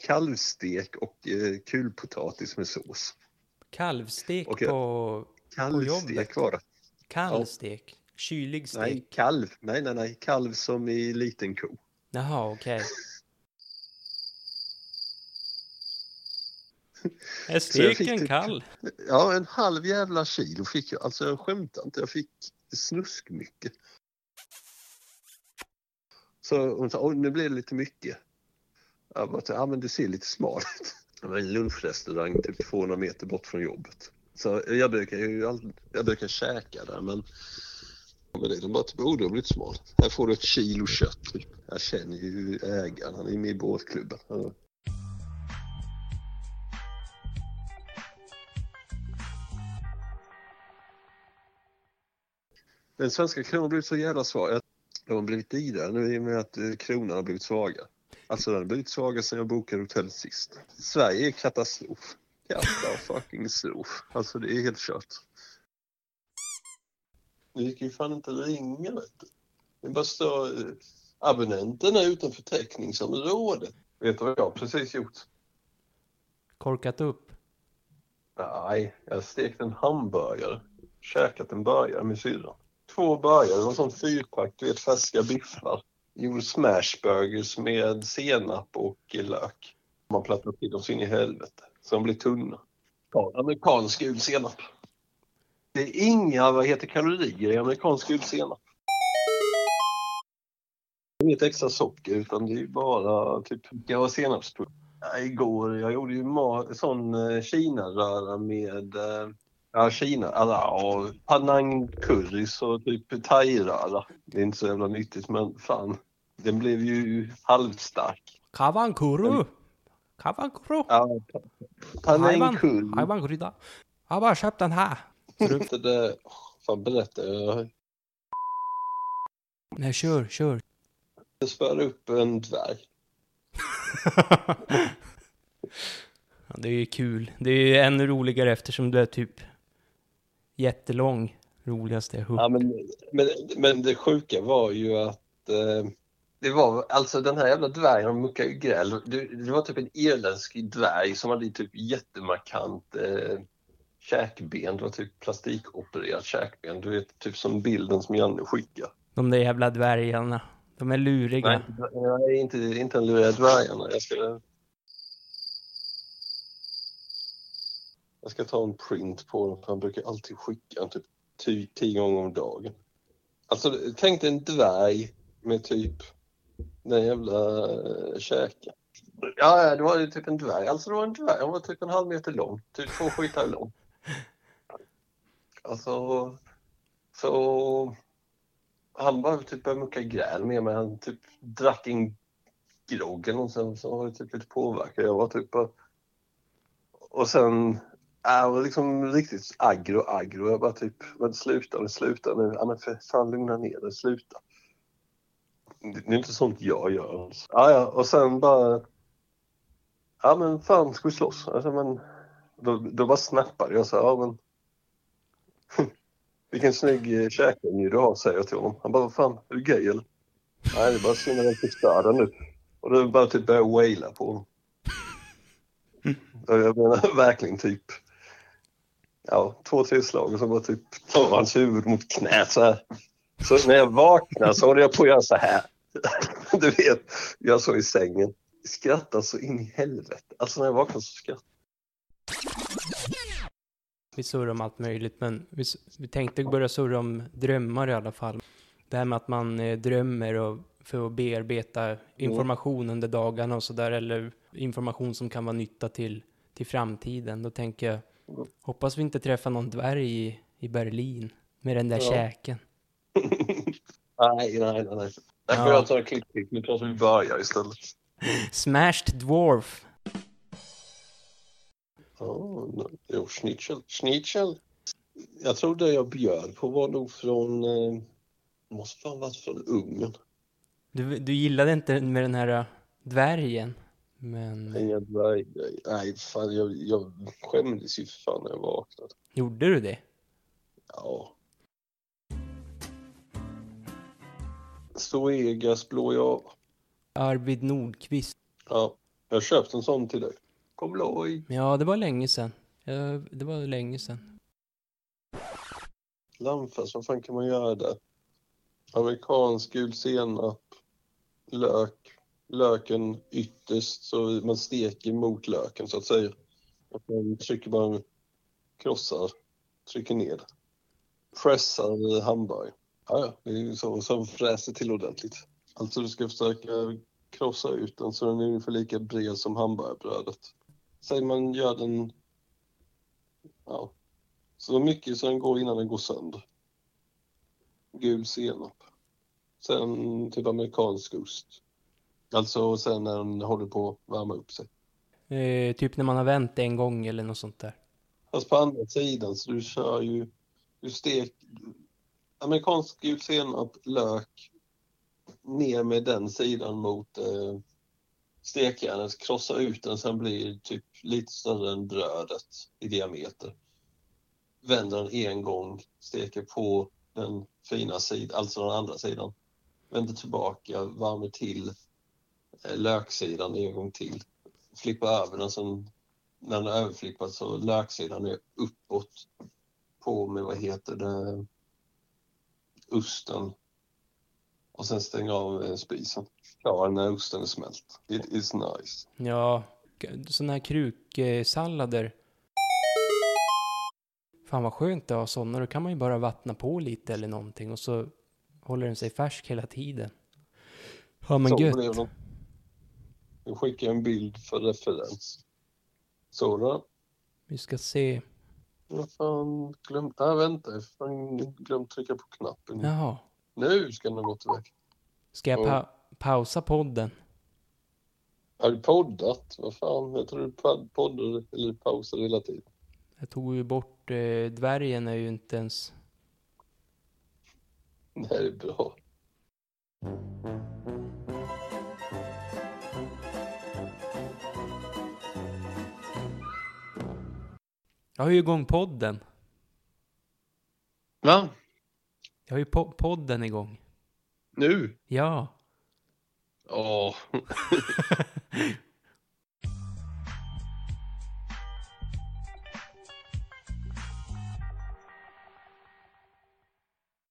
kalvstek och eh, kulpotatis med sås. Kalvstek Och på... Kalvstek jobbet. var det. Kallstek? Kylig stek? Nej, kalv. Nej, nej, nej. Kalv som i liten ko. Jaha, okej. Är jag fick steken typ- kall? Ja, en halv jävla kilo fick jag. Alltså jag skämtar inte. Jag fick snuskmycket. Så hon sa, nu blir det lite mycket. Jag bara, ja men det ser lite smart ut. Det var en lunchrestaurang typ 200 meter bort från jobbet. Så jag brukar ju aldrig, jag brukar käka där men men det, de bara typ, oh har blivit smal. Här får du ett kilo kött. Typ. Jag känner ju ägaren, han är med i båtklubben. Den svenska kronan har blivit så jävla svag. De har blivit dyrare nu i och med att eh, kronan har blivit svagare. Alltså den har blivit svagare sedan jag bokade hotellet sist. Sverige är katastrof. Katastrof. Alltså det är helt kört. Det gick ju fan inte ringa vet du. Det bara står eh, abonnenterna utanför täckningsområdet. Vet du vad jag har precis gjort? Korkat upp? Nej, jag har stekt en hamburgare. Käkat en burgare med syrran. Två burgare, en sån fyrpack, du vet färska biffar. Gjorde smashburgers med senap och lök. Man plattar till dem så in i helvete. Så de blir tunna. Ja, amerikansk gul senap. Det är inga, vad heter kalorier i amerikansk gul senap. Inget extra socker utan det är bara typ ja, senapspulver. Ja, Igår, jag gjorde ju sån eh, Kina-röra med eh, Ja, Kina, ja, Panang currys och typ thai-röra. Det är inte så jävla nyttigt men fan, den blev ju halvstark. Kavankuru! Kavankuru! Ja, Panang curry. Haiwankrydda. Jag har bara köpt den här. Inte det, fan berätta, jag Nej, kör, kör. spöade upp en dvärg. Ja, det är ju kul. Det är ju ännu roligare eftersom du är typ jättelång. Roligaste hugg. Ja, men, men, men det sjuka var ju att eh, det var alltså den här jävla dvärgen, han muckade ju gräl. Det, det var typ en irländsk dvärg som hade typ jättemarkant eh, käkben. Det var typ plastikopererat käkben. Du vet, typ som bilden som Janne skickade. De där jävla dvärgarna. De är luriga. Nej, nej inte, inte en luriga dvärgarna. Jag ska... Jag ska ta en print på den, för han brukar alltid skicka den typ tio, tio gånger om dagen. Alltså, tänk dig en dvärg med typ den jävla äh, käken. Ja, det var ju typ en dvärg. Alltså det var en dvärg. Han var typ en halv meter lång. Typ två skitar lång. Alltså, så han bara typ började mucka gräl med mig. Han typ drack en groggen och sen så var det typ lite påverkad. Jag var typ bara... Och sen, jag var liksom riktigt aggro, aggro. Jag bara typ, men sluta nu, sluta nu. Ja men för fan lugna ner dig, sluta. Det är inte sånt jag gör. Alltså. Ja, ja, och sen bara... Ja men fan, ska vi slåss? Alltså, men, då, då bara snappade jag så här, ja men... Vilken snygg eh, käkunge du har, säger jag till honom. Han bara, vad fan, är du gay eller? Nej, det är bara synd att jag förstör den nu. Och då bara typ började jag waila på honom. Jag menar verkligen typ, ja, två, tre slag och så bara typ tar hans huvud mot knät så här. Så när jag vaknar så håller jag på att göra så här. Du vet, jag så i sängen. Skrattar så in i helvete. Alltså när jag vaknar så skrattar Vi surrar om allt möjligt, men vi, vi tänkte börja surra om drömmar i alla fall. Det här med att man eh, drömmer och för att bearbeta information under dagarna och sådär, eller information som kan vara nytta till, till framtiden. Då tänker jag, hoppas vi inte träffar någon dvärg i, i Berlin med den där Ja. käken. Nej, nej, nej. Där får Ja. jag ta en klipp. Nu pratar vi börjar istället. Smashed Dwarf. Ja, jo, schnitzel. Schnitzel. Jag tror det jag bjöd på var nog från, eh, måste fan varit från Ungern. Du, du gillade inte med den här äh, dvärgen, men dvärggrejer. Nej, fan jag, jag skämdes ju för fan när jag vaknade. gjorde du det? Ja. Stoegas blå jag. Arvid Nordqvist. Ja. Jag har köpt en sån till dig. Kom loj. Ja, det var länge sedan. Ja, det var länge sedan. Lammfärs, vad fan kan man göra där? Amerikansk gul senap, lök, löken ytterst så man steker mot löken så att säga. Och man trycker bara, krossar, trycker ner. Pressar hamburgare. Ja, ja, det är ju så. Sen fräser till ordentligt. Alltså du ska försöka krossa ut den så den är ungefär lika bred som hamburgerbrödet. Säg man gör den, ja, så mycket så den går innan den går sönder. Gul senap. Sen typ amerikansk ost. Alltså sen när den håller på att värma upp sig. Eh, typ när man har vänt en gång eller något sånt där. Fast på andra sidan så du kör ju, du stek, amerikansk gul senap, lök, ner med den sidan mot eh, stekjärnet, krossa ut den, sen blir typ lite större än brödet i diameter. Vänder den en gång, steker på den fina sidan, alltså den andra sidan. Vänder tillbaka, värmer till löksidan en gång till. Flippar över den, sen när den är överflippad så löksidan är uppåt på med, vad heter det, osten och sen stänga av eh, spisen. Klar när osten är smält. It is nice. Ja, sådana här kruksallader. Fan vad skönt att ha sådana. Då kan man ju bara vattna på lite eller någonting och så håller den sig färsk hela tiden. Ja men Så gött. Jag skickar en bild för referens. Sådan. Vi ska se. Vad fan, glömt, nej vänta, jag har fan glömt trycka på knappen. Jaha. Nu ska den ha gått iväg. Ska jag pa pausa podden? Har du poddat? Vad fan, jag tror du pod- poddar eller pausar hela tiden. Jag tog ju bort eh, dvärgen är ju inte ens... Det här är bra. Jag har ju igång podden. Va? Jag har ju po podden igång. Nu? Ja. Åh,